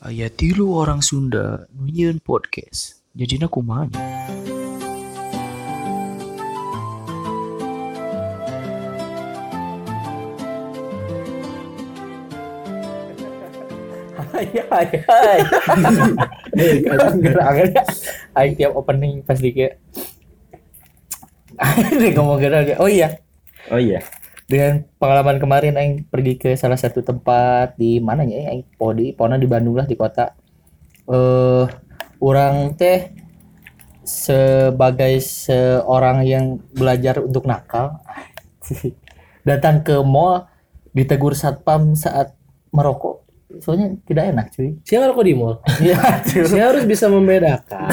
Aya tilu orang Sunda nunyeun podcast. Jadinya kumaha Hai hai hai. Tiap opening pasti kayak Ini ngomong gerak Oh iya, Oh iya. Dengan pengalaman kemarin Aing pergi ke salah satu tempat di mana ya Aing podi, pona di Bandung lah di kota. Eh orang teh sebagai seorang yang belajar untuk nakal datang ke mall ditegur satpam saat merokok soalnya tidak enak cuy Saya ngerokok di mall. Iya, Saya harus bisa membedakan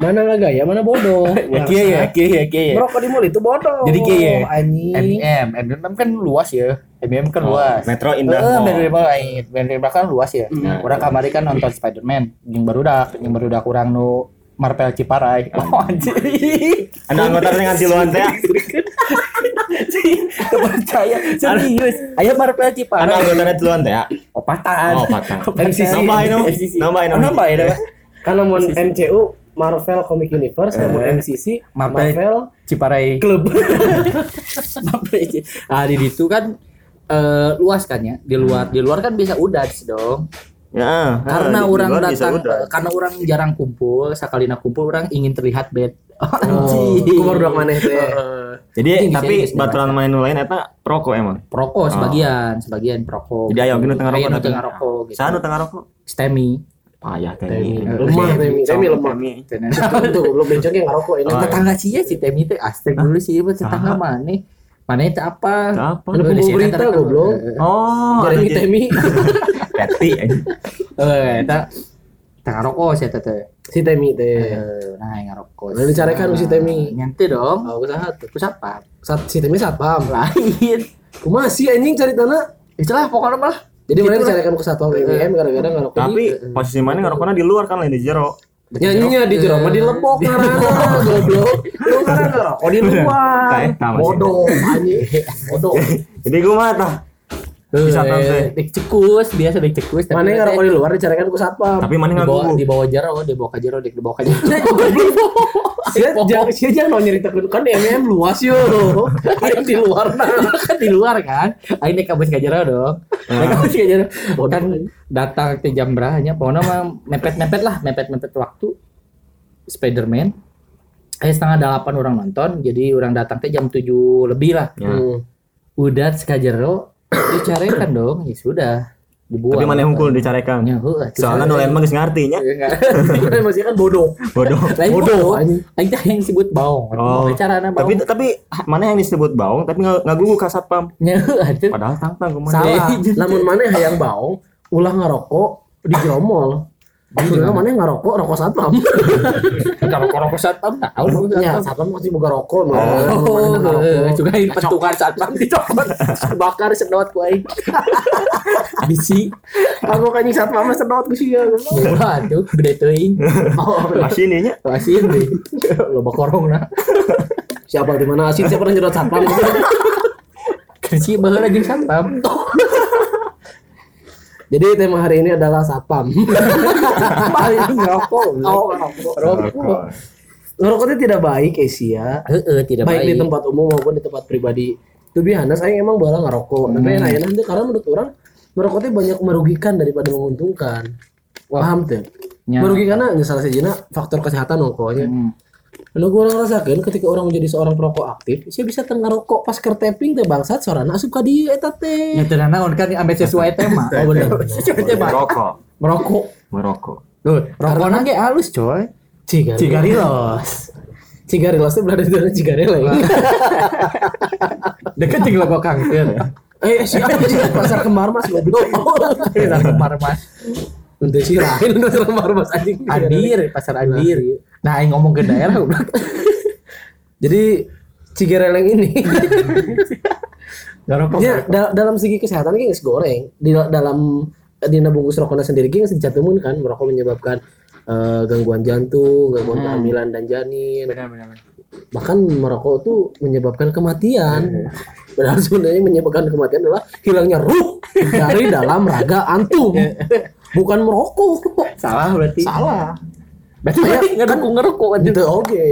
mana nggak gaya, mana bodoh. ya kia ya kia ya kia ya Merokok di mall itu bodoh. Jadi kia ya? MIM MIM kan luas ya MIM kan luas Metro Eh, Indah Mall. Metro Indah Mall, Metro Indah kan luas ya. Hmm. Orang kamari kan nonton Spider-Man, yang baru dah, yang baru dah kurang nu Marvel Ciparai. Oh anjir. Anda anggota yang anti luan teh. Percaya serius. Ayo Marvel Anda Ciparai. anggota yang luan teh. Opatan. Oh, patang. MCC. Nambahin dong. Nambahin dong. nambahin apa? Karena mau MCU Marvel Comic Universe, Eh. mau MCC Marvel. Marvel Ciparai. Club. ah di situ kan eh, luas kan ya. Di luar di luar kan bisa udah dong. Ya. karena di orang bisa datang udah. eh, karena orang jarang kumpul sakalina kumpul orang ingin terlihat bed oh, Oh, dua maneh teh. Heeh. Jadi Anjing, tapi bisa, bisa, baturan main nu lain eta perokok emang. perokok sebagian sebagian perokok Jadi ayo gini tengah rokok. nu tengah rokok gitu Sana tengah rokok. stemi Payah teh. Temi. Lemah Temi, Temi lemah. Tuh, belum bencong yang ngerokok ini. Oh, tetangga sih ya si temi teh aspek dulu sih ieu tetangga mana mana itu apa Apa? Ada Lu berita, goblok. Oh, Jadi ada Temi. Peti. eh eta tengah rokok sih teh Si Temi teh. Eh, nah yang ngerokok Lalu dicarekan si Temi. nyantai dong Oh, usaha tuh. ku siapa Sat, si Temi satpam. lain Kumaha sih anjing cari tanah? itulah pokoknya mah Jadi mana dicarikan ke satpam BBM gara-gara ngerokok Tapi di posisi mana ngerokoknya di luar kan lain di jero. nyanyinya di jero mah di lepok ngarana goblok. Lu ngarana ngerokok di luar. Masih. Bodoh anjing. Bodoh. Jadi gue mah tah. Eh, Bisa tahu sih. Dek cekus, biasa dek cekus. Mana yang ngerokok di luar dicarikan ke satpam. Tapi mana di bawah ngaku. di bawah jero, di bawah kajero, di bawah kajero. Sia jangan sia jangan mau nyeritakeun kan MM luas yo. Yang di luar nah. kan di luar kan. Aing dek kabus kajero dong. Dek kabus kajero. Kan datang ke jam berapa Pokoknya mah mepet-mepet lah, mepet-mepet waktu. Spiderman. Eh setengah delapan orang nonton, jadi orang datang teh jam tujuh lebih lah. Ya. Hmm. Udah sekajero, dicarikan dong, ya sudah. Dibuang. Tapi mana yang hunkul dicarekan. Ya, atuh Soalnya saya- nu lain mah geus ngarti nya. Kan masih kan bodoh. Bodoh. Lain Bodoh. Aing teh yang disebut baong. Oh. Carana Tapi baong. tapi mana yang disebut baong tapi nggak ngagugu ka satpam. Nya atuh. Padahal tangtang kumaha. Salah. Lamun mana hayang baong ulah ngerokok di gromol. Sebenarnya mana yang ngerokok rokok satpam. Kalau korok satpam tahu. Ya, satpam masih boga rokok mah. Oh, Mana ngerokok. juga ini petugas satpam dicopot. bakar sedot ku aing. Bisi. Aku kan satpam mah sedot ku sia. Wah, tuh gede teuing. Oh, Masih ini nya. Asin deh. Loba korongna. siapa di mana asin siapa pernah nyedot satpam Kerci baheula lagi satpam. Jadi tema hari ini adalah. Paling ngerokok. Oh. Rokok. Ngerokok itu tidak baik, Asia. Heeh, tidak baik, baik. di tempat umum maupun di tempat pribadi. Be honest, saya emang bola ngerokok. Tapi Hmm. enak nanti karena menurut orang merokok itu banyak merugikan daripada menguntungkan. Paham tuh? Ya. Merugikan karena salah satunya faktor kesehatan pokoknya. Hmm. Lalu gue orang rasakan ketika orang menjadi seorang perokok aktif, saya bisa tengah rokok pas kerteping teh bangsat sorana asup ka dieu eta teh. Ya teu naon kan ambil sesuai tema. Oh bener. Sesuai tema. Merokok. Merokok. Merokok. Loh, rokokna ge halus, coy. Cigarilos. Cigarilos. Cigarilos itu berada di dalam cigarela. ya. Deket jeung logo kanker. Eh siapa sih pasar kembar mas goblok. Pasar kemar mas. Untuk sih lain untuk pasar kembar mas anjing. Adir, pasar Adir. Nah, aing ngomong ke daerah goblok. Jadi cigareleng ini Ngerokok. ya da- dalam segi kesehatan kan goreng di dalam dina bungkus rokoknya sendiri kan dicantumin kan merokok menyebabkan eh, gangguan jantung, gangguan kehamilan dan janin. Benar benar. benar. Bahkan merokok tuh menyebabkan kematian. Padahal sebenarnya yang menyebabkan kematian adalah hilangnya ruh dari dalam raga antum. bukan merokok. Salah berarti. Salah. Berarti ngerokok ngerokok aja. Gitu oke.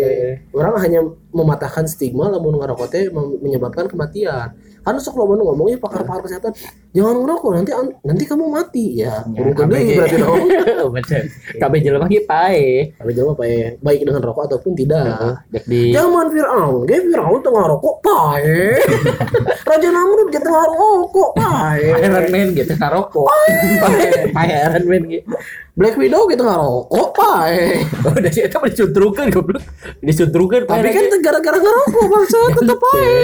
Orang hanya mematahkan stigma lamun ngerokok teh menyebabkan kematian. Karena sok lo ngomongnya pakar-pakar kesehatan, jangan ngerokok nanti an- nanti kamu mati ya. Kurung kabeh deui ge. berarti dong. Betul. Kabeh jelema ge pae. Jawab apa ya? Baik dengan rokok ataupun tidak. Dek di Zaman Fir'aun, ge Fir'aun tengah rokok pae. Raja Namrud ge tengah rokok pae. Iron Man gitu ngarokok. Pae pae Iron Man gitu. Black Widow ge tengah rokok pae. Oh, udah sih itu disuntrukeun goblok. Disuntrukeun Tapi kan gara-gara ngerokok bangsa tetep pae.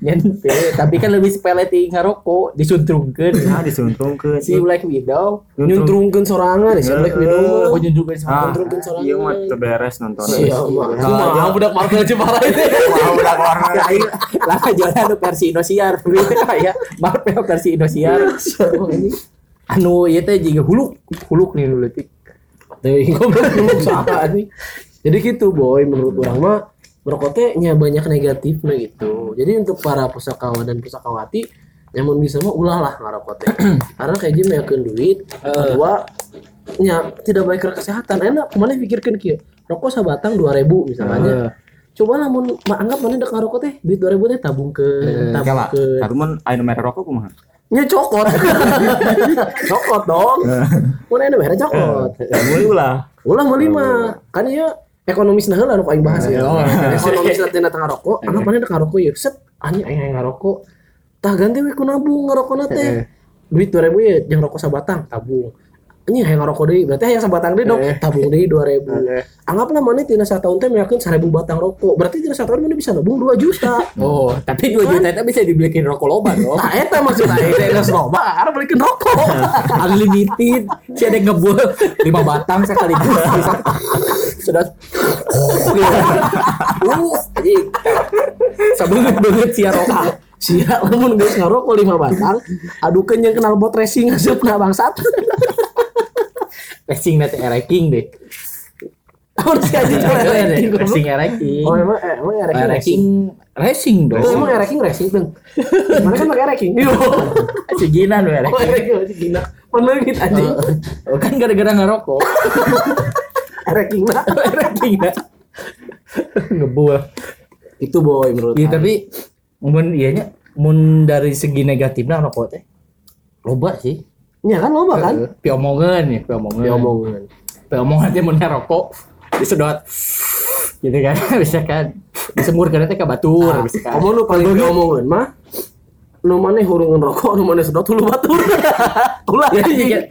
nyente, tapi kan lebih sepele ti ngarokok, disuntrungkeun. Nah, disuntung ke Si Black Widow Nyuntrungkeun sorangan si Black Widow. mah. Oh nyuntrungkeun Ah, Nyuntrungkeun sorangan. iya mah terberes nontonnya. Iya, mah. Kumaha budak Marvel Jepara itu. Wah, udah keluar. Ya, aing lah jualan anu versi Indosiar. ya, Marvel versi Indosiar. Anu ieu teh jiga huluk, huluk nih leutik. Deui goblok goblok saha anjing. Jadi gitu boy menurut orang mah merokok teh nya banyak negatifnya gitu. Jadi untuk para pusakawan dan pusakawati nyamun bisa mah ulah lah ngarokok teh. Karena kayak jadi meyakeun duit, kedua nya tidak baik ke kesehatan. Enak ke mana pikirkan kieu. Rokok sabatang 2000 misalnya. Coba lamun ma- anggap mana dek ngarokok teh duit 2000 teh tabung ke tabung Kalah. ke Tapi mun aya merek rokok kumaha? nya cokot. cokot dong. Mana ada merek cokot. Ya mulai ulah. Ulah mau lima. Kan ya ekonomis nah lah aing bahas ya. Ekonomis nanti tengah rokok, anggap mana tengah rokok ya. Set anjing aing aing ngarokok. Tah ganti we ku nabung ngarokokna teh. Duit 2000 ya yang rokok sabatang tabung. Anjing hayang ngarokok deui, berarti hayang sabatang deui dong. Tabung deui 2000. Anggaplah mana tina sataun teh meyakeun 1000 batang rokok. Berarti tina sataun mana bisa nabung 2 juta. Oh, tapi 2 juta itu bisa dibeliin rokok loba dong. Nah, eta maksud aing teh geus loba, arep belikeun rokok. Unlimited. Si ada yang ngebuat 5 batang sekaligus. Sudah. Uh, anjing. Sabeungeut-beungeut si rokok. Sia lamun geus ngarokok 5 batang, adukeun yang kenal bot racing hasilna bangsat. Racing nanti ranking deh. Si anjing coba ranking. Racing ranking. Oh emang eh, emang ranking racing. Ranking racing dong. Oh, emang ranking racing tuh. Mana kan pakai ranking. Iya. Si Gina loh Oh ranking. ranking masih gila. Mana gitu anjing. Oh, kan gara-gara ngerokok. Ranking lah. ranking dah. Ngebuah. Itu boy menurut. Iya tapi mun iya nya mun dari segi negatifnya rokok teh loba sih. Iya kan loba kan? Eh, Pi omongan ya, pi omongan. Diomongan. Pi omongan teh mun ngerokok disedot gitu kan bisa kan disemur karena teh batur bisa kan. Omong lu paling diomongan mah nu maneh hurungan rokok, nu maneh sedot hulu batur. Ulah Jadi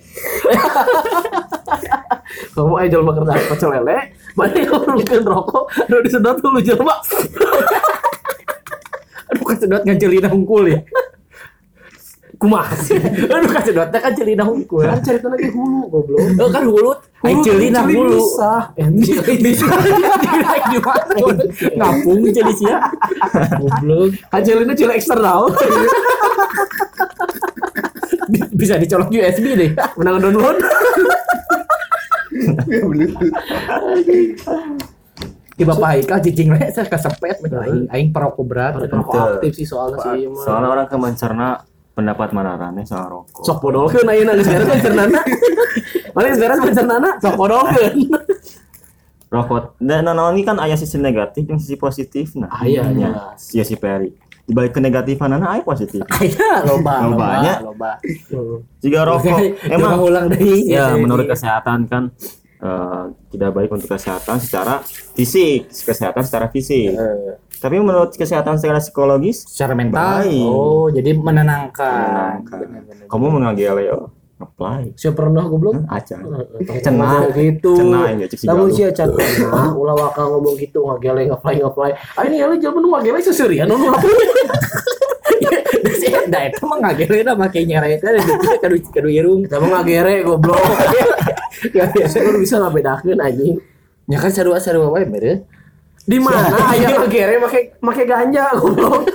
Kamu aja jelma kerja pecel lele, maneh hurungan rokok, nu disedot hulu jelma. aduh kesedot ngancelina hungkul ya. Kumaha sih? Aduh kesedot teh kan celina hungkul. Kan cerita lagi hulu goblok. Oh kan hulu, Hulu celina celi hulu. bisa. Bisa di mana? Ngapung jadi sia. Goblok. Hasilnya cila eksternal. Bisa dicolok USB deh. Menang download. Di Bapak Haikal cicing saya kesepet aing aing perokok berat. Rokok aktif sih soalnya sih. Soalnya orang ke mencerna pendapat manarane soal rokok. Sok podolkeun ayeuna geus beres pancernana. Mana geus beres pancernana? Sok podolkeun. Rokok dan nah, ini kan aya sisi negatif dan sisi positif nah. Aya, Nya. Iya si Peri. Di balik kenegatifan aya positif. Aya loba, loba, loba. Jika rokok Emang ulang deui. ya menurut kesehatan kan eh, tidak baik untuk kesehatan secara fisik, kesehatan secara fisik. Tapi menurut kesehatan secara psikologis secara mental. Baik. Oh, jadi menenangkan. menyenangkan. Kamu mengagele yo, apply. Siapa pernah goblok? Aca. Cenah gitu. Cenah ya si Namun can ah, ulah waka ngomong gitu ngagele ngaplay ngaplay. Ah ini ale jaman ngagele seserian nu ngaplay. Da eta mah ngagerena make nyeret teh kadu kadu irung. Kita mah ngagere goblok. Ya biasa lu bisa ngabedakeun anjing. Ya kan sarua-sarua wae mere. Di mana aya ngagere make make ganja goblok.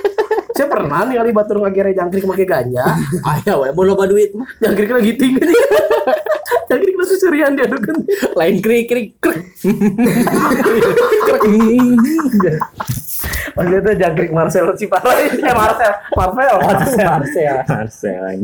Saya pernah nih kali batur ngagere jangkrik make ganja. Aya wae mun loba duit mah. Jangkrik lagi tinggi. Jangkrik lu seserian dia adukeun. Lain krik krik krek. Maksudnya tuh jangkrik Marcel Ciparai. Eh Marcel, Marvel. Marcel. Marcel.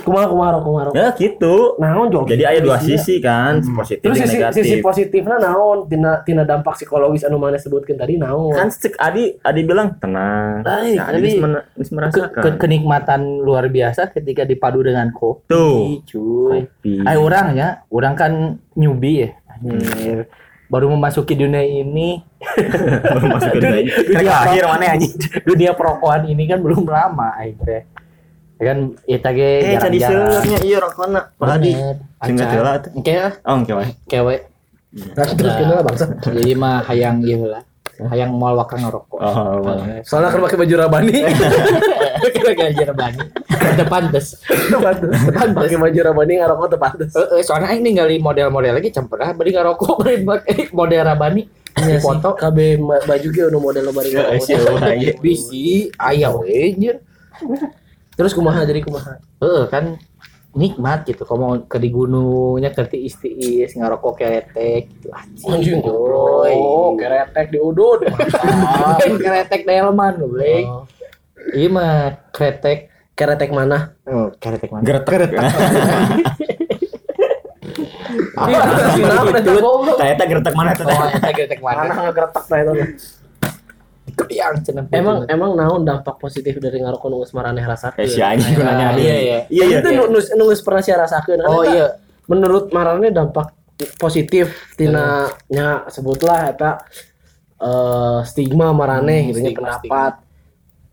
Kumaha kumaha kumaha. Ya gitu. Naon jol. Jadi ada dua Sia. sisi kan, positif Terus sisi, negatif. sisi positifnya naon tina tina dampak psikologis anu mana sebutkeun tadi naon. kan cek Adi Adi bilang tenang. Baik, Ya, Adi tapi- bisa bisa Ke- merasakan. ke- kenikmatan luar biasa ketika dipadu dengan kopi Tuh. cuy Kopi. Ay orang ya, orang kan newbie ya. Anjir. Baru memasuki dunia ini, Baru masuk ke dunia. Mana anjing? dunia perokokan ini kan belum lama aing teh. Ya kan eta ge Eh, jarang-jarang. seurnya iya rokona. Pak Adi. Bener. Sing Acan. heula tuh. Engke lah, Oh, oke wae. kewe. Terus kenapa bangsa? Jadi mah hayang ieu lah. Hayang moal wakang ngerokok. Oh, well. Soalnya kan pakai baju rabani. Kira-kira jerebani. Teu pantes. pakai baju rabani ngarokok teu pantes. Heeh, soalnya aing ningali model-model lagi campur ah beli ngarokok beli pakai model rabani. Iya foto KB baju ge anu model bari Ya, ngarokok. sih, bisi aya we anjir. Terus kumaha jadi kumaha? Heeh kan nikmat gitu kalau mau ke di gunungnya ke ti istiis ngarokok keretek gitu Anjing coy Oh, keretek di udud. Bukan keretek delman goblek Oh. iya mah kretek Keretek mana? oh, keretek mana Geretek. Ternyata geretek mana tuh? oh eta keretek mana Mana ngegeretak tah eta. Kepiang cenah Emang emang naon dampak positif dari ngarokok nu geus maraneh rasakeun? Eh, si anjing nanya. iya iya Iya, iya. Itu nu nu nu geus pernah sia rasakeun. Oh iya menurut maraneh dampak positif tina nya sebutlah eta eh stigma maraneh Hmm, gitu nya stigma, pendapat.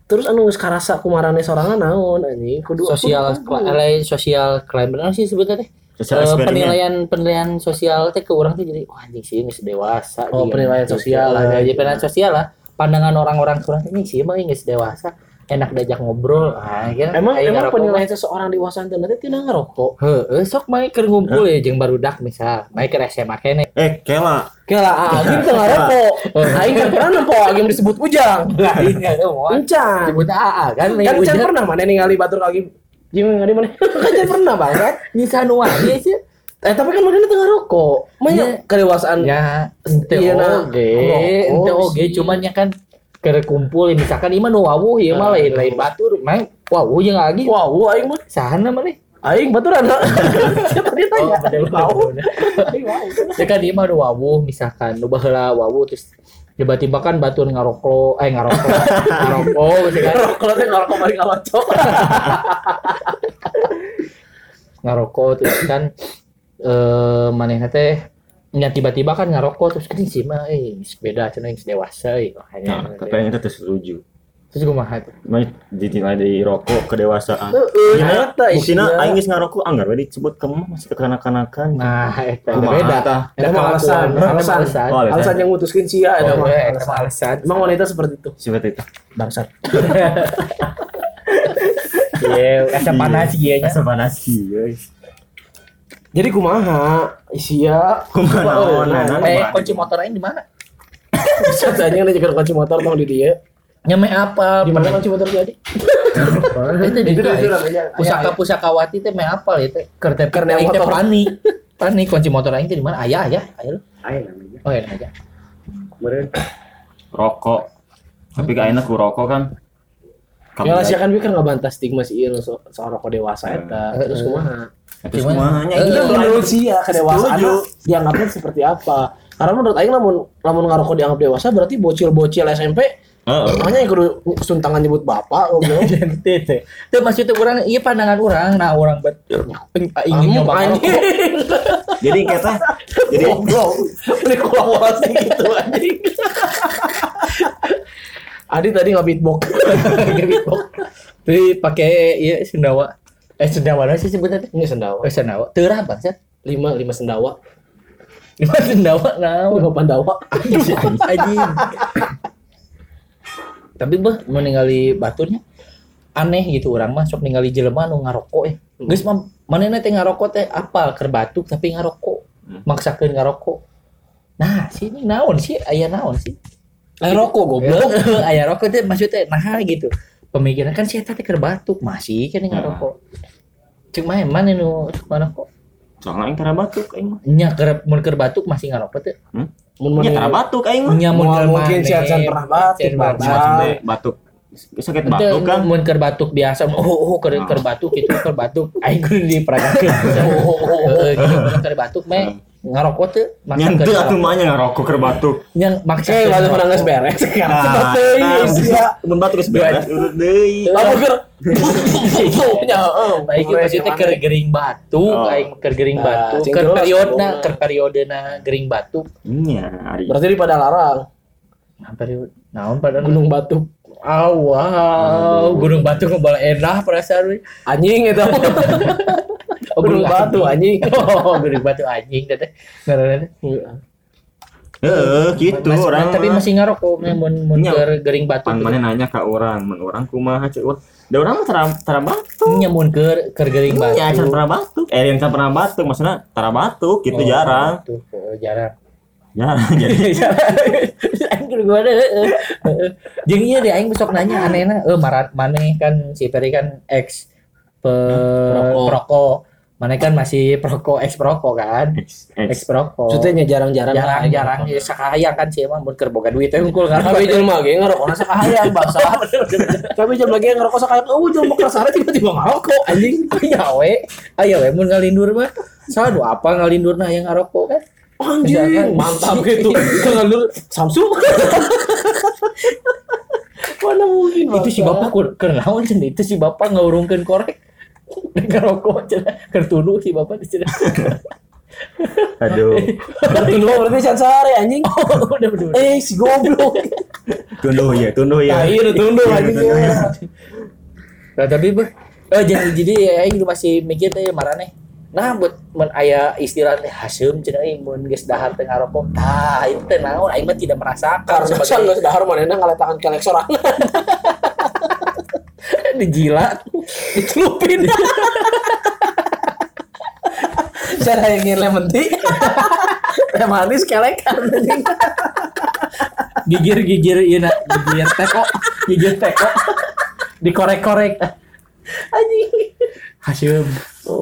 Terus anu geus karasa ku maraneh sorangan naon anjing? Kudu sosial kudu- LA sosial crime benar sih sebetulnya teh Eh, eksperimen. penilaian penilaian sosial teh ke orang tuh jadi wah anjing sih ini dewasa Oh, penilaian sosial lah jadi gitu. penilaian sosial lah pandangan orang-orang kurang ini sih mah ini dewasa enak diajak ngobrol ah kan Emang emang penilaian seseorang dewasa teh nanti tidak ngerokok. Heueuh, sok main keur ngumpul ya jeung barudak misal main ke SMA kene Eh, kela. Kela agim teu ngerokok. Aing kan pernah nempo agim disebut ujang. lah ini ada mau Encan. sebut AA kan Kan can pernah mana ningali batur agim. Jeung ngali mana? Kan pernah banget. bisa nu wae sih Eh tapi kan mana teu ngerokok. Manya Iya. kedewasaan ya ente Iya, nah. oge ente oge cuman ya kan keur kumpul misalkan ieu mah nu wawuh ieu mah lain lain batur main wawuh jeung lagi Wow, aing mah sana mana aing baturan. Siapa dia tanya? Tahu. Ya kan dia mah nu wawuh misalkan nu baheula wawuh terus tiba-tiba kan batur ngarokok eh ngarokok ngarokok gitu kan Kalau teh ngerokok mari kalocok. ngarokok terus kan eh manehna teh nya tiba-tiba kan ngarokok terus kan sih mah eh beda cenah yang dewasa eh Nah, tapi yang itu setuju. terus kumaha tuh Mah ditinggal dari rokok kedewasaan. Heeh, Ya, eta Buktina isinya. aing geus ngarokok anggar we disebut kamu masih kekanak-kanakan. nah eta Kumaha beda tah? Eta mah alasan, alasan. alasan Oh, alasan. Alasan yang mutuskin sia eta Oh, mah. iya, eta alasan. mah alasan Emang wanita seperti itu. Seperti itu. Bangsat. iya asa panas ieu nya Asa panas guys. Jadi kumaha? Isia. Kumaha naon, naon, eh kunci motor aing di mana Bisa aja nih juga kunci motor tong di dia. nyame apa Di mana kunci motor jadi? itu di Itu itu itu namanya. pusaka pusakawati teh meh apal ya teh keur teh Keur aing teh motor. pani pani kunci motor aing teh di mana ayah ayah ayah Ayo namanya. oh ya aja Meureun. Rokok. Tapi ka ayeuna ku rokok kan. Ya lah sia kan we kan ngabantah stigma si ieu so, soal rokok dewasa eta. Heeh. Terus kumaha? Terus semuanya Eh, Iya iya menurut sia kedewasaan dianggapnya seperti apa? Karena menurut aing lamun lamun ngarokok dianggap dewasa berarti bocil-bocil SMP Heeh. makanya yang kudu suntangan nyebut bapak goblok. teh teh teh maksudnya orang iya pandangan orang nah orang bet ingin Kamu nyoba. Jadi kita jadi Goblok. Ini kolaborasi gitu anjing. Adi tadi nggak beatbox. Tapi pakai iya sendawa. Eh sendawa apa sih sebenarnya Ini sendawa. eh sendawa. Terang bang Lima lima sendawa. lima sendawa nah Lima pandawa. anjing. Tapi bah mau ningali baturnya aneh gitu orang mah sok ningali jelema nu ngarokok eh. Geus mah manehna teh ngarokok teh apal keur batuk tapi ngarokok. Hmm. maksakeun ngarokok. Nah sini naon sih? Aya naon sih Eh rokok goblok. aya rokok teh maksudnya nah gitu. Pemikiran kan si eta teh keur batuk masih kan ngarokok cek mah mana nu sok ngarokok soalnya aing tara batuk aing mah. nya keur mun keur batuk masih ngarokok teh Mun Nya mana- tara batuk aing mah. nya mun mungkin maneh, si Acan pernah batuk, batuk. Sakit batuk kan? mun keur batuk biasa. Oh oh keur keur batuk itu keur batuk aing kudu diperagakeun. Oh oh Heeh gini mun keur batuk meh ngarokok teu maksa nyantu keur atuh mah nya ngarokok keur batuk yang keur waktu ngarokok. nges beres. Sekarang nah nah, geus bisa ya. mun batuk geus beres urut deui Lalu keur Nya heeh, baik itu maksudnya keur gering batuk, Oh. aing keur gering Nah, batuk, cing keur jelas, periodna, ngomongna. keur periodena gering batuk. nya ari Berarti di pada larang. Nah, periode naon pada Gunung Batu. Aw, wow, Gunung Batu ngebal enak perasaan. Anjing itu. Oh, Gunung Batu anjing. Oh, Gunung Batu anjing teh. Ngaranna. heeh gitu Mas- orang tapi masih ngarokok mun mun Nya. keur gering batuk. pan mana nanya ke orang mun orang kumaha cek urang da urang mah tara tara batuk Nya mun keur keur gering batuk. ya can pernah batuk eh yang can pernah batuk maksudnya tara batuk gitu Oh, jarang batuk. Oh, jarang. jarang jadi aing kudu gua deh. Jeung ieu deh aing besok nanya anehna, eh marat maneh kan si Peri kan ex pe Perokok. Maneh kan masih perokok ex perokok kan? Ex- Ex ex. perokok. Maksudnya jarang-jarang. jarang-jarang ya sakayang kan sih emang mun keur boga duit teh unggul kan. Tapi jelema ge ngarokok sakahayang bangsa. Tapi jelema ge ngarokok sakahayang, oh jelema kerasana tiba-tiba ngarokok anjing. Aya we, aya we mun ngalindur mah. Salah apa ngalindurna yang ngarokok kan? Anjing, mantap gitu. Ngalur Samsung. Mana mungkin Itu si bapak kur keur naon itu si bapak ngaurungkeun korek. Ngarokok cenah keur tunduk si bapak di cenah. aduh Tunggu berarti can sare anjing. Oh, udah bener. Eh si goblok. tunduh ya tunduh ya Nah, iya udah tunduk anjing. Nah, tapi beh, eh, jadi jadi ya aing masih mikir teh marane. Nah, buat mun aya istilah teh haseum cenah ieu mun geus dahar teh ngarokok. Tah, itu teh naon aing mah tidak merasakan Karena sebagai- geus dahar manehna ngaletakan kelek sorangan. dijilat Dicelupin. Cara yang lemon tea. Teh manis kelekan gigir gigir iya nak gigir teko gigir teko dikorek-korek Anjing. hasil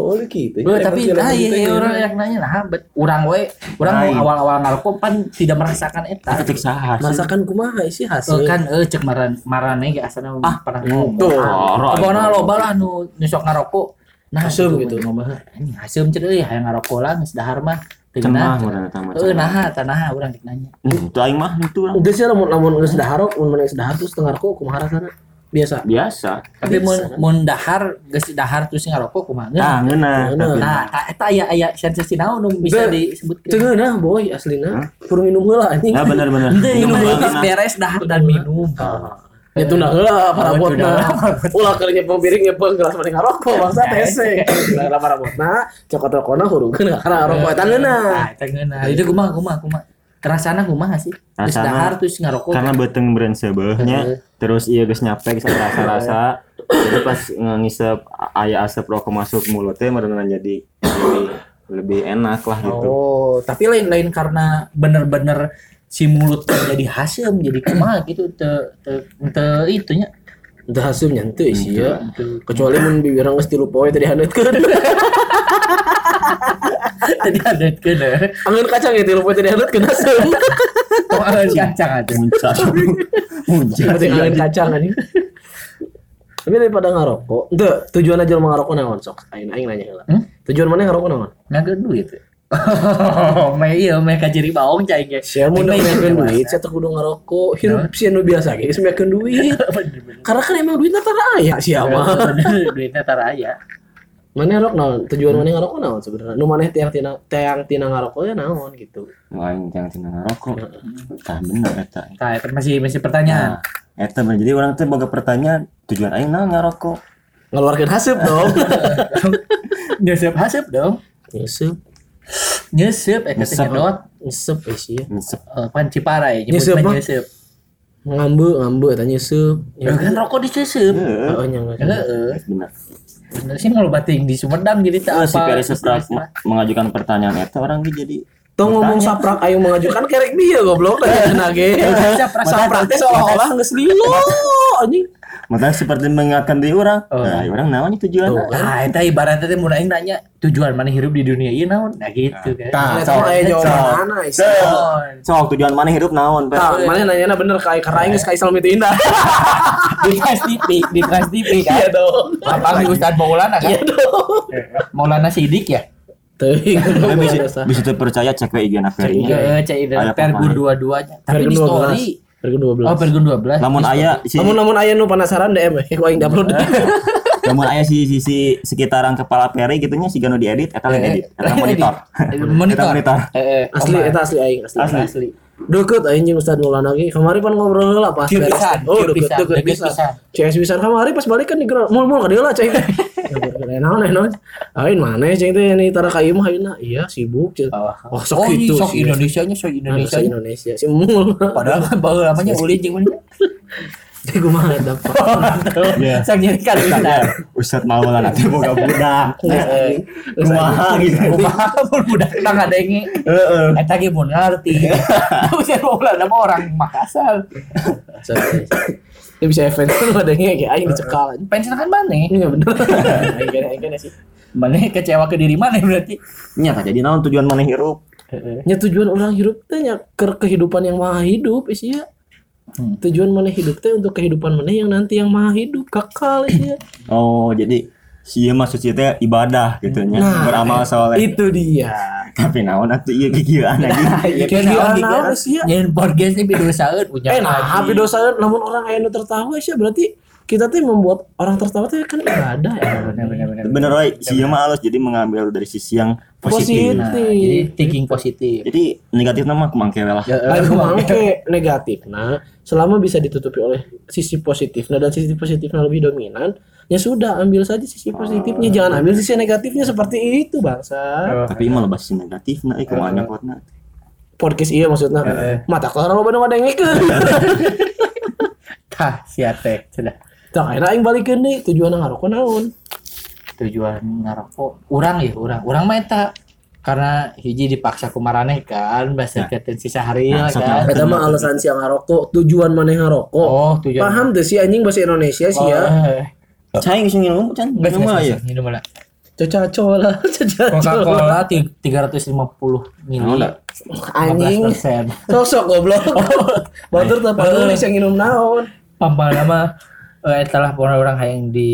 Oh, gitu. Oh, tapi ah iya, iya orang yang nanya nah bet orang we orang mau awal-awal ngarokok pan tidak merasakan eta. Cek saha sih? masakan kumaha Eh, hasil. kan eh cek maran marane ge asana ah, pernah ngomong. tuh. pokoknya loba lah nu nyesok ngarokok. Nah Haseum gitu. ngomong anjing cenah euy hayang ngarokok lah geus dahar mah. Cenah nah tanah urang dik nanya. Hmm, itu aing mah itu Udah sih lamun lamun geus dahar, mun mana geus dahar terus tengah rokok kumaha rasana? Biasa. biasa tapi mun mun dahar geus dahar terus ngarokok kumaha ah Ngeunah. tapi Nah, ta- eta aya aya sensasi naon nu bisa disebutkeun. Tengah nah boy aslina. Kudu minum heula anjing. ya bener bener Minum beres dahar dan minum. Ya tunda heula para Oh, botna. Ulah keur nyepeng piring nyepeng gelas mending ngarokok bangsa tese. Lah para botna cokot rokona hurungkeun ka kana rokok eta ngeunah. Nah, eta ngeunah. Itu kumaha kumaha kumaha. Rasana kumaha sih? Rasana- dahar terus ngarokok. karena beteng beren sebeuhnya terus iya geus nyampe ada rasa-rasa jadi pas ngisep aya asap rokok masuk mulutnya merenang jadi lebih lebih enak lah gitu Oh, tapi lain-lain karena bener-bener si mulut kan jadi hasil jadi kumaha gitu te te te itunya. Entah hasil nyantu sih ya. Kecuali mun bibirang geus tilu poe tadi haneutkeun. Tadi ada kena. Angin kacang ya tilu poe tadi haneutkeun hasil. Oh, ada kacang aja. muncul muncul Berarti angin kacang anjing. Tapi daripada ngarokok, ente tujuan aja mau ngarokok naon sok? Aing aing nanya heula. Hmm? Tujuan mana ngarokok naon? Ngagak duit. Oh, me iya me kajeri baong cai ge. Sia mun meyakeun duit, saya teh kudu ngarokok. Hirup sia nu biasa ge geus meyakeun duit. Karena kan emang duitnya tara aya sia mah. Duitnya tara aya. Mana rok naon? Tujuan mana ngarokok naon sebenarnya? Nu maneh tiang tina tiang tina ngarokok ya naon gitu. Lain jangan tina ngarokok tah bener eta Nah, itu masih masih pertanyaan. nah eta bener jadi orang tuh boga pertanyaan tujuan aing naon ngarokok Ngeluarkeun haseup dong. Nyesep hasep dong. Nyesep eta teh Nyesep. nyedot. nyeseup eh sia. Nyesep. Eh, pan Ciparai Nyesep, nyesep. Ngambe, ngambe eta nyeseup. Ya kan rokok dicesep. Heeh, Oh nya Ya heeh. bener Bener sih mau bating di Sumedang jadi tak Oh, si apa. Peri Seprak mengajukan pertanyaan eta orang jadi Tong ngomong saprak ayo mengajukan kerek dia goblok tanya ge. Saprak- Saprak teh seolah-olah geus lilo anjing. Makanya seperti mengingatkan diri orang. Oh. Nah, orang namanya tujuan. Nah, itu ibaratnya teh mun aing nanya tujuan mana hidup di dunia ieu naon? Nah gitu kan. Nah, so, sama aya so. jawaban mana Isa. So, tujuan mana hidup naon? Tah, mana nanya bener kayak karena geus ka Islam itu indah. di Trans TV, di Trans TV kan. Iya dong. Apa Ustaz Maulana kan? Iya dong. Maulana Sidik ya? Teuing. Tapi bisa, bisa tuh percaya cek ke IG anak Iya, cek Aya Pergun pemain. dua-duanya. Tapi di 12. story. Pergun 12. Oh, Pergun 12. Lamun Di aya story. si Namun namun aya nu penasaran DM eh ku aing upload. lamun aya si si, si sekitaran kepala peri gitu nya si gano diedit eta lain edit eta monitor. Monitor. Eta monitor. Eh, eh, Asli eta asli aing asli. asli asli. Deket aing jeung Ustaz Maulana ge. Kamari pan ngobrol heula pas pisan, Oh, deket deket pisan. CS pisan kamari pas balik kan di gerak. Mul mul ka dieu lah cai. Naon naon. Ain mana cai teh ini tara ka ieu mah ayeuna. Iya sibuk. cai. Oh, sok oh, gitu sok sih. Indonesianya, sok Indonesia Indonesia. Indonesia si mul. Padahal kan baru namanya ulin jeung mana. Jadi gue mah ada apa? Iya. Sok jadi kan Ustaz. Ustad mau lah nanti boga budak. Eh, Kumaha gitu. Kumaha mun budak kita ngadenge. Heeh. Eta ge mun ngarti. Ustaz Maulana mah orang Makassar. Dia bisa event kan ada yang kayak aing dicekal. Pensiun kan mana? Iya bener. Aing sih. Mana kecewa ke diri mana berarti? Nya jadi naon tujuan mana hirup? Nya tujuan orang hidup teh nya ke kehidupan yang maha hidup isia. Hmm. Tujuan mana hidup teh untuk kehidupan mana yang nanti yang maha hidup kekal isia. Oh, jadi si mah suci teh ibadah gitu nya. Nah, Beramal soleh. Itu dia. Tapi naon atuh ieu gigieuan lagi. Ya Kieu naon sih ya? Nyen podcast ini video saeut punya. Eh nah, happy dosa namun orang aya nu tertawa sia berarti kita teh membuat orang tertawa teh kan ibadah ya. Benar benar benar. Bener we, si mah halus jadi mengambil dari sisi yang positif. Positif. Nah, jadi thinking positif. Jadi negatif nama kemangke lah. Ya, Lain kemangke negatif nah selama bisa ditutupi oleh sisi positifnya dan sisi positifnya lebih dominan ya sudah ambil saja sisi positifnya jangan ambil sisi negatifnya seperti itu bangsa Tapi mah lebih sisi negatif nah, ieu kumaha kuatna. podcast iya maksudnya mata kelar lo bandung ada yang Tah, sia teh sudah. Tak akhirnya aing balikeun deui tujuan ngarokok naon Tujuan ngarokok urang ya, urang. Urang mah eta karena hiji dipaksa ku maraneh kan bahasa keten sisa hari Nah, kan. eta mah alasan sia ngarokok tujuan mana ngarokok Oh, tujuan. paham tuh si anjing bahasa Indonesia sih ya Oh, Cai geus nginum can. Enggak Minum mah ya. Minum lah. caca lah caca Coca-Cola ti- 350 mili. Naon dah? anjing 15%. sosok goblok batur tak nulis yang minum naon Pampal nama eh telah pernah orang yang di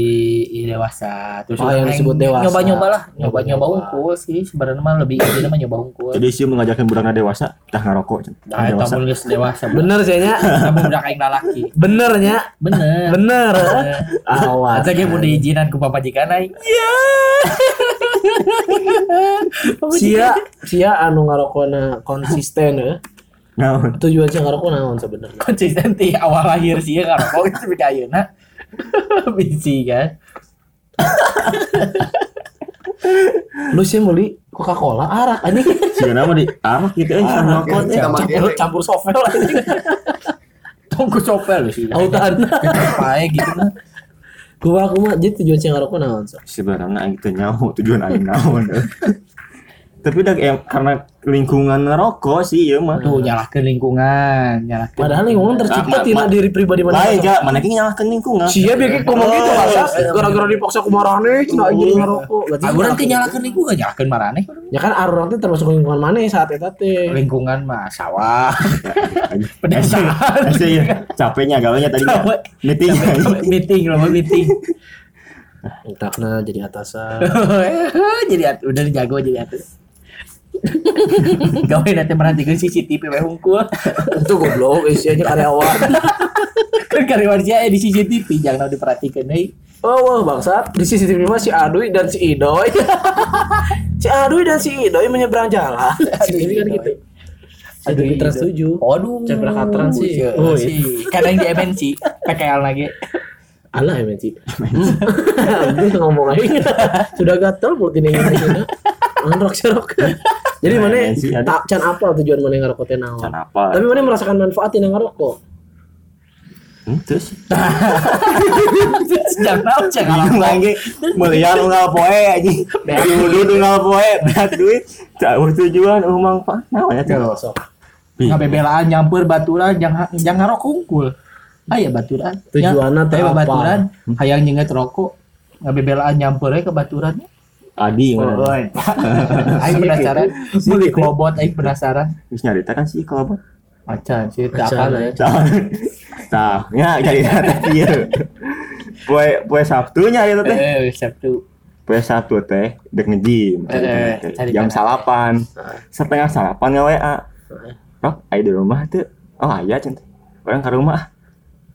dewasa terus Oh, yang disebut dewasa. nyoba-nyoba. lah nyoba-nyoba unggul sih. Sebenarnya mah lebih ini mah nyoba unggul. Jadi sih mengajarkan budak dewasa tah ngarokok can. nah itu Dewasa. nulis dewasa. Bener sih nya. Kamu udah kayak lalaki benernya bener. Bener. Awas. Ada kayak mau diizinan ku papa jika naik sia sia anu ngarokona konsisten ya Naon? tujuan sia ngarokok naon sebenarnya. Konsisten ti awal lahir sih ya karena kok itu kayak ayeuna bisi kan? Lu sih beli Coca Cola arak anjing Si nama di? Arak gitu eh sama Arak, rokok teh. ya. campur, campur sovel anjing tunggu sopel sih. Autan pae gitu nah gua aku mah jadi tujuan sia ngarokok naon so Sebenarnya teu nyaho tujuan aing naon. Tapi dah em, karena lingkungan ngerokok sih ieu mah. tuh nyalahkan lingkungan nyalahkan padahal lingkungan tercipta tina ma- diri pribadi mana Lain ja, mana ki nyalahkeun lingkungan. Sia biar kayak ngomong gitu masa gara-gara dipaksa kumarane cina anjing ngarokok berarti aku nanti nyalahkan lingkungan nyalahkan marane. Ya kan arurang teh termasuk lingkungan mana saat eta teh? Lingkungan mah sawah. Pedesaan Asli ya, capeknya gawanya tadi meeting. meeting loh meeting. Entakna jadi atasan. Jadi at- udah jago jadi atas gawe nanti merhatikan CCTV we hungkul. Itu goblok isinya karyawan. Kan karyawan saya di CCTV jangan diperhatikan hei. Oh wah bangsat. Di CCTV mah si Aduy dan si Idoy. Si Aduy dan si Idoy menyeberang jalan. Ini kan gitu. Aduh Mitra setuju Waduh, Cek berakatran sih. Oh, Oh, sih. Kadang di MNC, PKL lagi. Alah ya Menci Dia ngomong aja. Sudah gatel mulut ini. Ini Anrok serok Jadi mana ada. tak can apa tujuan mana ngerokok teh naon Can apa? Tapi mana merasakan manfaatnya ngerokok Hmm, terus Jangan tahu, jangan bingung lagi melihat unggal poe anjing. Dari dulu unggal poe berat duit. Tak tujuan oh manfaat. Naon ya tuh? Sok Nggak bebelaan nyampur baturan jangan jangan ngarok kungkul. aya baturan Tujuanna teh teh apa? baturan hayang nyenget rokok ngabebelaan nyamper ke baturan Adi Oh, mana? aing penasaran beli klobot aing penasaran Terus nyarita kan sih buat. macan sih tak apa ya. Tah, tah, ya jadi teh ieu. Poe poe Sabtu nyari teh. eh Sabtu Poe Sabtu teh dek ngejim. Eh, eh, cari Jam salapan. Setengah salapan nge WA. Rok, aya di rumah tuh. Oh, aya cen. Orang ke rumah.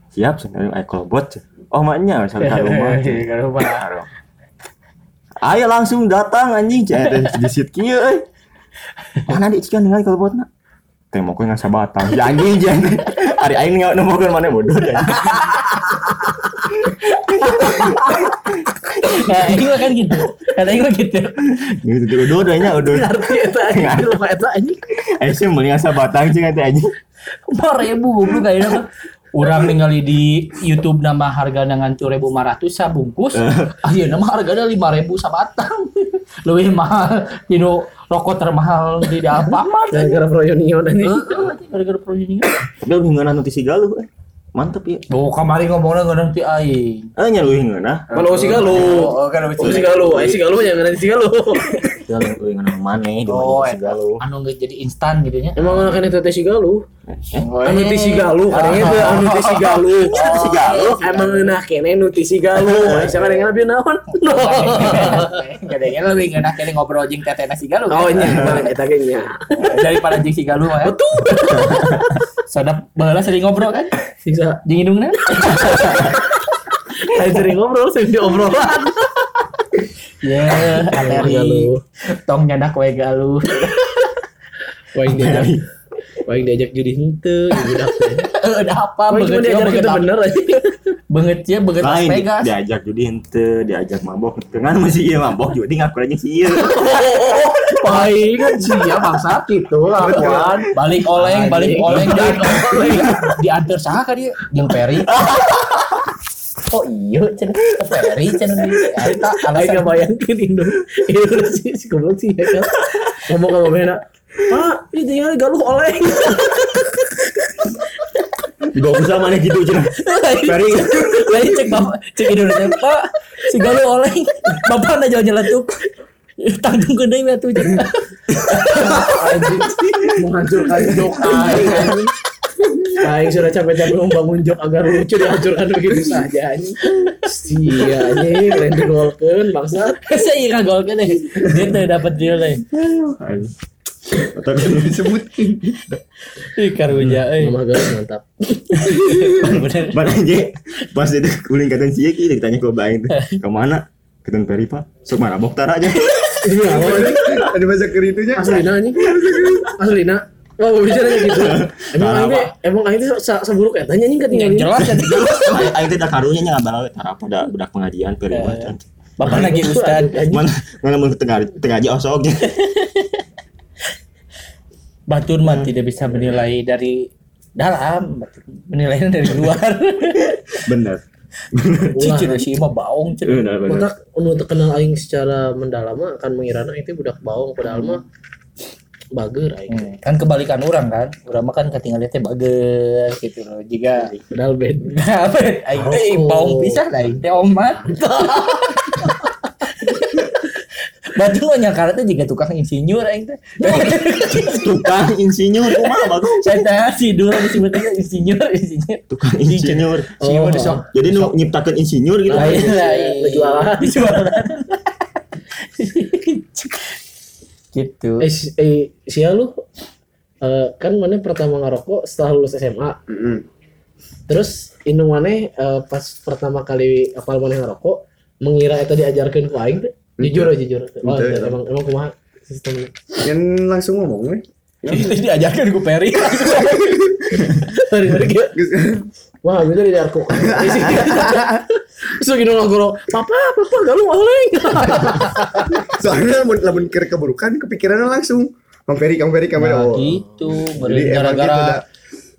Siap. Aya kolbot. cen. Oh, maknya sampai ke rumah. cen. ke rumah Ayo langsung datang anjing cen di sit kieu euy. Mana di cikan dengan kolbotna? Teh mau ngan sabatang. Ya anjing jangan. Ari aing nemokeun mana bodoh. anjing. nah ini kan gitu kata ini gitu Gitu tuh udah udah nya udah. Arti eta anjing rumah eta anjing. Eh sih mending asa batang sih nanti anjing. Empat ribu goblok kayaknya. Orang ningali di YouTube nama harga dengan ribu lima ratus sabungkus. Ah iya nama harganya lima ribu sabatang. Lebih mahal. Dino rokok termahal di apa mah. Gara-gara Froyonion anjing. Gara-gara proyeknya. Tapi lu hingeuna nu ti si galuh. eh. Mantep ya. Oh kemarin ngomongnya nggak nanti aing. Eh nya lu hingeuna. Kalau si Galuh. Oh kan Oh si Galuh, si Galuh yang ada si Galuh. Galuh lu hingeuna maneh di Oh, si galuh. anu nggak jadi instan gitu nya. Emang anak ini teh si Galuh. Eh, Anu teh si Galuh, kadangnya teh anu teh si Galuh. si galuh. Emang enak kene nu teh si Galuh. Siapa yang lebih naon? Kadangnya lebih enak ini ngobrol jing teteh nasi galuh. Oh nya, mana eta ge nya. daripada jing si galuh ya. Betul. Sadap baheula sering ngobrol kan? Sisa Jing hidungna. lain sering ngobrol, sering diobrolan. Ya, aleri. Galuh. Tong nyadak we galuh. Waing diajak. Waing diajak judi henteu, budak. Udah apa Waing cuma beget ya diajak itu apa? bener aja. Beget ya beget Las Vegas. diajak judi henteu, diajak mabok. Dengan masih ieu mabok judi ngaku aja sih ieu. Paling kan sia bangsa gitu lakuan. Balik oleng, balik oleng dan oleng. Diantar saha ka dia? Jeung Ferry. Oh iya, cenah Ferry cenah di eta Aing alasan gak bayangin Indo Indonesia si goblok sih ya kan Ngomong sama Bena Pak, ini tinggal galuh oleh Dibawa usaha mana gitu cenah. Ferry. Lain cek bapak, cek Indonesia. Pak, si galuh oleng. Bapak na jauh nyeletuk. Tanggung gede ya tuh Menghancurkan jok Aing sudah capek-capek membangun jok agar lucu dihancurkan begitu saja anjing. Sia anjing Keren digolkeun bangsat. Saya ira gol kan deh. Dia tuh dapat dia lah. Atau kan lu disebutin. Ih karunya euy. Mama galuh mantap. Bener. Mana aja pas itu kuling kata si Eki ditanya ke Baing tuh ke mana? Ketun Peri pak sok mana boktar aja. Ini apa? anjing ada bahasa keritunya Aslina anjing Aslina Bisa nanya gitu. Emang aing teh, emang aing teh seburuk eta nya anjing ketinggalan. Jelas ya. Ayo tidak karunya nya ngabalau tarap pada budak pengajian Peri macan Bapak lagi ustad. mana mana mau tengah tengah aja osoknya Batur mah tidak bisa menilai dari dalam, menilainya dari luar. bener Cicir sih mah bener bener Otak anu terkenal aing secara mendalam akan mengirana itu budak baung padahal mah bager aing. Hmm, kan kebalikan orang kan orang mah kan ketinggalan teh bager gitu loh jika Padahal bed. apa aing teh baung pisah lah aing teh omat Batu mah nyangkara teh juga tukang insinyur aing teh. tukang insinyur kumaha bagus Saya si dulu disebutnya insinyur, insinyur. tukang insinyur Si mah sok jadi nu nyiptakeun insinyur gitu lain lain. Dijualan. Dijualan. gitu. Eh, si- eh sia lu eh, kan mana pertama ngerokok setelah lulus SMA. Terus indung mana eh, pas pertama kali apal mana ngerokok mengira itu diajarkan ku aing teh. Jujur aja jujur. Oh, emang emang kumaha sistemnya. Kan langsung ngomong we. Itu diajarkan ku Peri. Hari-hari kayak Wah, bisa di Terus gini ngobrol, papa, papa, galu oleng. Soalnya lamun lamun keur keburukan kepikirannya langsung Kamperi, kamperi, kamperi. Nah, Oh. gitu. Gitu Gara-gara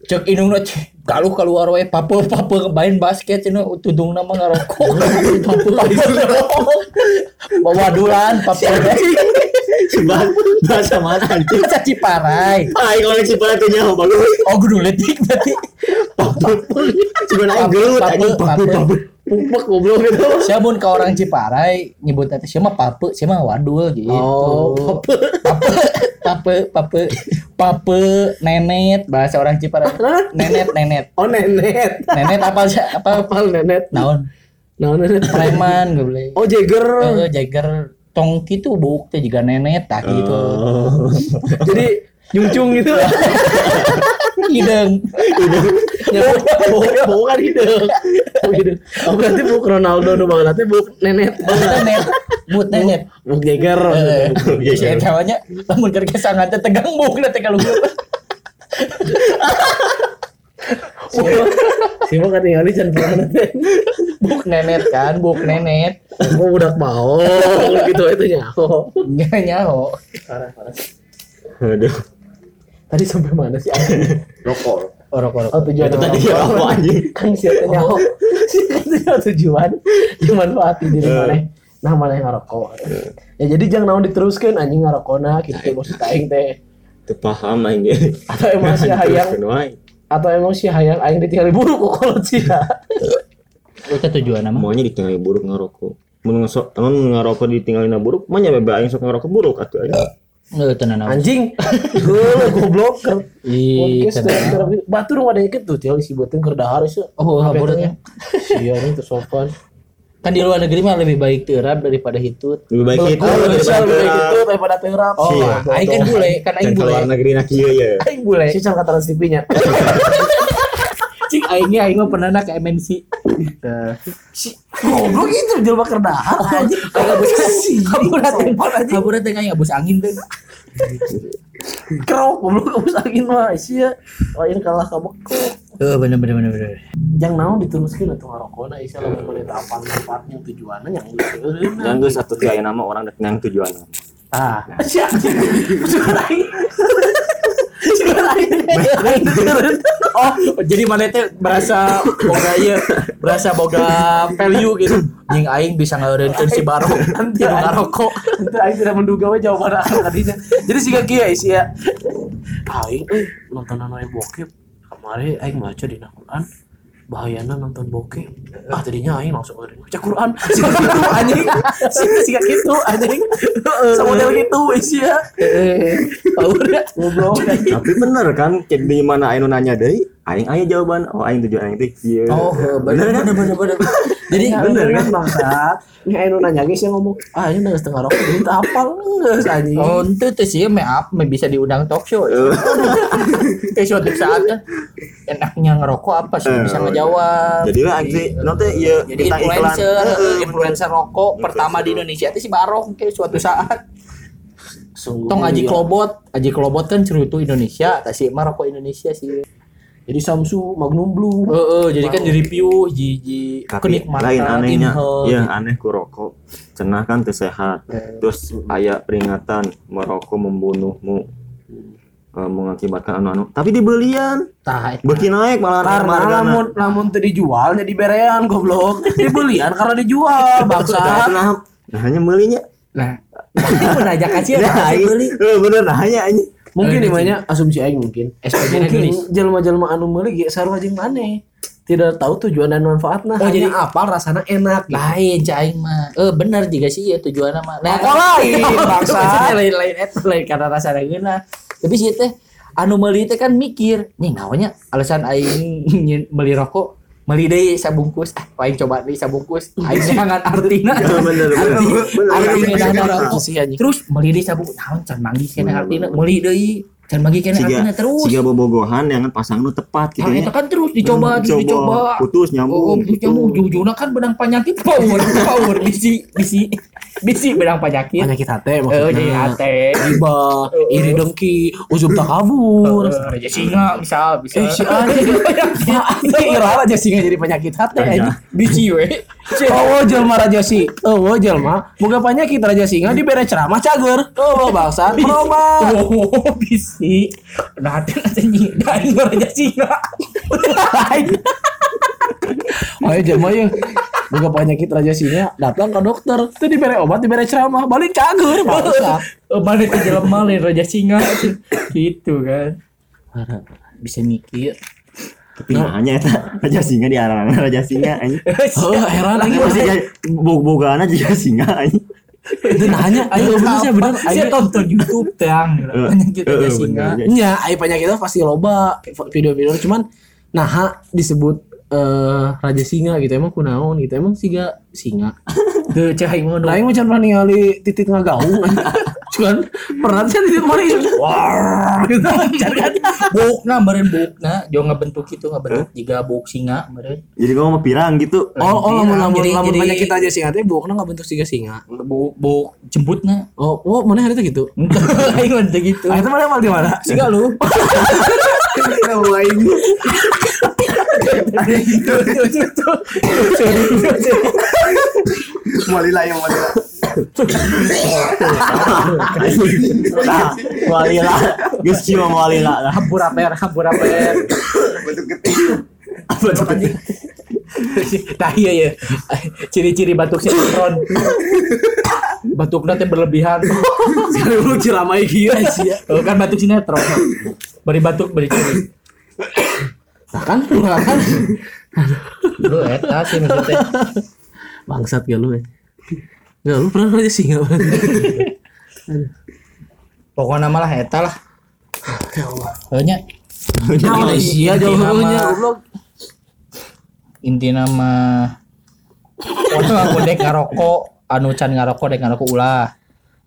cek indung na galuh keluar we pape pape main basket cenah tudung nama ngarokok pape bawa dulan pape Sebab bahasa mana anjing? Masa ciparai. Aing koleksi sepatunya bagus oh kudu letik berarti. Cuma naik gelut anjing. Pupek goblok gitu. Saya mun ke orang Ciparai nyebut teh siapa pape, siapa wadul gitu. Oh, pape. pape, pape, pape, pape, nenet bahasa orang Ciparai. Nenet, nenet. Oh nenet. Nenet apa sih? Apa Apal nenet. naon? Nah nenet. Preman boleh. Oh Jagger. Eh, Jagger tong gitu buk teh juga nenet tak gitu. Jadi nyungcung gitu. Hideng. Ya, bukan hidung. Hidung. Oh berarti buk Ronaldo nu banget teh buk nenet. Buk nenet. Buk nenet. Buk Jagger. Si kawannya lamun keur kesangan teh tegang buk na teh kalau Si mah kan tinggal di can pernah buk nenet kan, buk nenet. Oh budak mau gitu itu nyaho. Nggak nyaho. Aduh. Tadi sampai mana sih anjing? Rokok. Orok-orok. Oh tujuan Itu tadi apa anjing? kan siapa nyaho. Si kan tujuan tujuan dimanfaati diri mana. Nah mana yang ngarokok. Ya jadi jangan naon diteruskan anjing ngarokona gitu maksud aing teh. Teu paham anjing. Atau emang si hayang atau emang si hayang aing ditinggali buruk kok kalau sih ya. Itu tujuan nama. Maunya ditinggalin buruk. Mun ngesok, teman ngerokok ditinggalin buruk, mah nya bebe aing sok ngerokok buruk atuh aing. Nggak tenan nama. Anjing, gue goblok ker. Ih, Podcast batu rumah ada ikut tuh, tinggal isi buatin ker dahar sih. Oh, haburnya. Iya ini tersopan. Kan di luar negeri mah lebih baik terap daripada hitut. Lebih baik itu Oh, bisa daripada gitu daripada terap. Oh, Iya. aing kan bule, kan aing Can bule. keluar negeri nak kieu ya. Aing bule. Si can kata TV-nya. Cik aingnya aing mah pernah nak ke MNC. Si goblok itu jelma ker dahar anjing. Agak bus Haburat angin. tempat anjing. Haburat teh kayak bus angin teh. Kerok goblok kabus angin mah sia. Lain kalah kabekok. Eh bener bener bener bener. Yang naon diteruskeun atuh ngarokona isia lamun meuli apa manfaatnya tujuannya yang diteruskeun. Dan geus satu tiga nama orang yang tujuan. Ah, si anjing. Sudah lain. Sudah lain. Lain turun. Oh, jadi mana teh berasa boga ieu, berasa boga value gitu. Jeung aing bisa ngeureunkeun si Barok nanti ngarokok. Itu aing tidak menduga we jawaban akan tadinya. Jadi siga kieu isi ya. Aing euy nonton anu bokep. Kemarin aing baca di Quran bahayana nonton bokep. Ah tadinya aing langsung eureun baca Quran. Siga gitu anjing. Siga siga gitu anjing. Samodel gitu isi ya. Eh, udah anjing. Tapi bener kan, di mana aing nanya deui, aing aya jawaban. Oh, aing tujuan aing teh kieu. Oh, bener bener bener bener. Jadi bener kan bangsat. Ini aing nu nanya guys yang ngomong, ah ini udah setengah rokok jadi tak apal geus anjing. Oh, itu tuh sih me up, me bisa diundang talk show. Kayak suatu saat kan enaknya ngerokok apa sih bisa ngejawab. Jadi lah aing nanti ieu Jadi influencer, Heeh, influencer rokok pertama di Indonesia itu si Barok kayak suatu saat. Sungguh Tong Aji. Klobot, Aji Klobot kan cerutu Indonesia, tak sih mah rokok Indonesia sih. Jadi Samsu Magnum Blue. Heeh, jadi kan di review ji ji tapi kenikmatan lain anehnya. ya gitu. aneh ku rokok. Cenah kan teu sehat. Terus aya peringatan merokok membunuhmu eh, mengakibatkan anu-anu. Tapi dibelian. Tah, beki naik malah naik Karena lamun lamun teu dijual jadi berean goblok. Dibelian karena dijual bangsa. nah, nah hanya belinya. Nah, pernah aja kasih ya, nah, ini- beli. eh, bener nah hanya ini Mungkin Eh, namanya asumsi aing mungkin. SPG Mungkin jelma-jelma anu meuli ge sarua jeung maneh. Tidak tahu tujuan dan manfaatnya. Oh, hanya jadi- apal rasanya enak. gitu. Lain caing mah. Eh bener juga sih ya tujuan mah. Nah, Rokok lain, bangsa. Lain lain itu lain karena rasa geuna. Tapi sih teh anu meuli teh kan mikir, nih namanya alasan aing meuli rokok meuli deui sabungkus. Ah, aing coba deui sabungkus. Aing nyangan artina. bener bener sih anjing. Terus meuli deui sabungkus. Naon can manggih kene artina. Meuli deui can manggih kene siga terus. siga bobogohan yang pasang nu tepat gitu Ah, ya itu kan terus dicoba, terus dicoba. putus Oh, nyambung itu ujung-ujungnya kan benang penyakit power, power bisi, bisi, bisi benang penyakit. Penyakit hati Eh, jadi maksudnya. hati. Iba, iri dengki, uzub takabur. Raja singa misal bisa. Eh si anjing. Kira aja singa jadi penyakit hati anjing. bisi we. Oh, jelma raja si. Oh, jelma. Boga penyakit raja singa dibere ceramah cager. Oh, bangsa. Berobat. Oh, bisi. Nah, hati nanti nyi, raja singa. Ayo jelma ya. Boga penyakit raja singa datang ke dokter. Itu dibere obat, dibere ceramah, balik cager. Bangsa. Oh, balik ke jelema lain raja singa. Gitu kan. Bisa mikir. Tapi nanya eta raja singa di arang raja singa. Oh, heran lagi Masih bog-bogana juga singa anjing. Itu nanya, ayo bener sih bener. Saya Ayo tonton YouTube tang. Banyak ya eh, singa. Nya, ayo penyakit itu pasti loba video-video. Cuman nah disebut eh raja singa gitu. Emang kunaon gitu. Emang siga singa. Tuh cahaya mau lain macam ningali titit ngagaung cuman pernah sih titit mana gitu wah gitu cari Buk na meren buk na. Jo ngabentuk itu ngabentuk jika buk singa meren. Jadi gua mau pirang gitu. oh oh lamun lamun Jadi- lamun jadi- penyakit aja singa teh bukan nggak bentuk siga singa Buk buk jemput na. oh oh mana hari itu gitu Aing mah teu gitu. ah itu mana mal di mana Siga lu. Malila yang malila. Nah, walila. Geus kieu mah walila lah. Hambur aper, hambur aper. Bentuk geting. Nah iya ya. Ciri-ciri batuk sinetron. Batuk nanti berlebihan. sekarang lu ciramai gitu sih Oh, kan batuk sinetron. Beri batuk beri ciri. nah kan nah kan Lu eta sih maksudnya. bangsat gak lu ya Gak lu pernah raja singa Pokoknya malah eta lah. ya Allah. Hanya Malaysia nama- goblok. Inti nama. Waktu aku dek ngarokok anu can ngarokok dek ngarokok ulah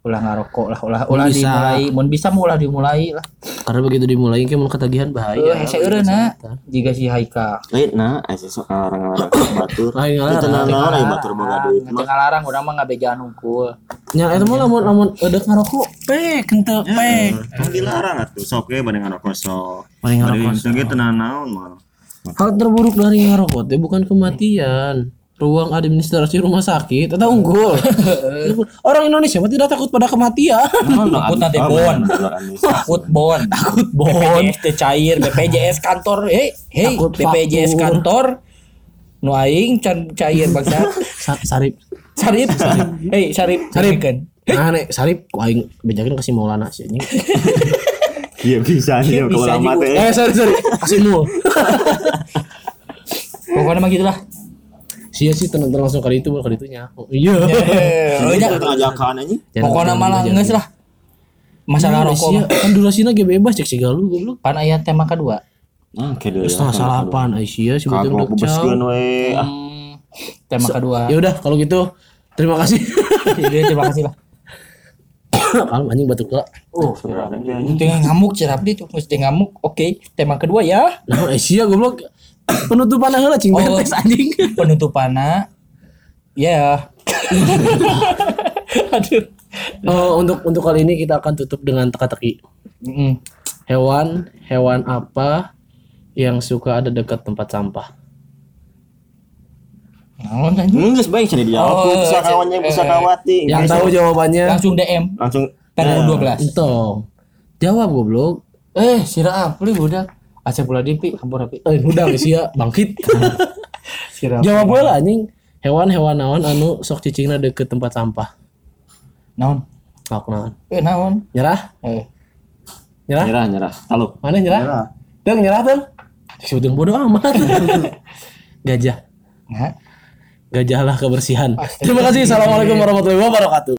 ulah ngarokok lah ulah ulah Bisa. dimulai mun bisa mau ulah dimulai lah karena begitu dimulai kayak mau ketagihan eh bahaya hese eureuna jika si Haika Lain nah, asa sok orang-orang batur. Lain ngalarang. Itu lain batur boga duit mah. Tengah larang urang mah ngabejaan unggul nya itu mah lamun lamun edek ngarokok pek ente pek Kan dilarang atuh sok we bade ngarokok sok. Bade ngarokok itu ge tenan naon mah. hal terburuk dari ngarokok teh bukan kematian ruang administrasi rumah sakit? Atau unggul? Orang Indonesia mah tidak takut pada kematian. Takut nanti bon. takut bon. Takut bon. BPJS teh cair BPJS kantor. Hei hei BPJS kantor. Nu aing can cair bangsa. Sa- sarip. Sarip. Hei sarip. Sarip. kan. Nah nek sarip. Ku aing bejakeun kasih maulana sih anjing. Iya bisa nih kalau lama teh. eh sorry sorry. Kasih mul pokoknya mah gitulah Sia sih tenang langsung kali itu kali itunya. Oh, iya. Oh, Ini nya. kan ajakan anjing. pokoknya malah nges lah masalah rokok Sia mah. kan durasinya ge bebas cek galu goblok. pan aya tema kedua Nah, dia. Setengah salapan Aisyah si betul Kagok bebeskeun we. Ah, Hmm, tema kedua Ya udah kalau gitu terima kasih. jadi terima kasih lah Kalem anjing batuk lah. oh tengah ngamuk cerap di tuh mesti ngamuk oke tema kedua ya Nah Aisyah goblok penutupan heula cing Oh. betes anjing. penutupannya ya aduh Oh, untuk untuk kali ini kita akan tutup dengan teka-teki. Mm. Hewan hewan apa yang suka ada dekat tempat sampah? Naon anjing? Mun geus bae cenah dijawab Oh, ku pusakawannya eh, pusakawati. Yang tahu jawabannya langsung DM langsung tanggal Eh, 12 entong. Jawab goblok. eh sira apli budak Aceh pula dimpi hampur api Eh, udah Aisyah bangkit. Jawab gue lah anjing. Hewan-hewan naon anu sok cicingna deket tempat sampah. naon Sok naon. eh naon Nyerah? eh Nyerah? nyerah nyerah. Halo. Mana nyerah? Deng nyerah tuh. Sebetulnya bodoh amat. Gajah. nah Gajahlah kebersihan. Terima kasih. Assalamualaikum warahmatullahi wabarakatuh.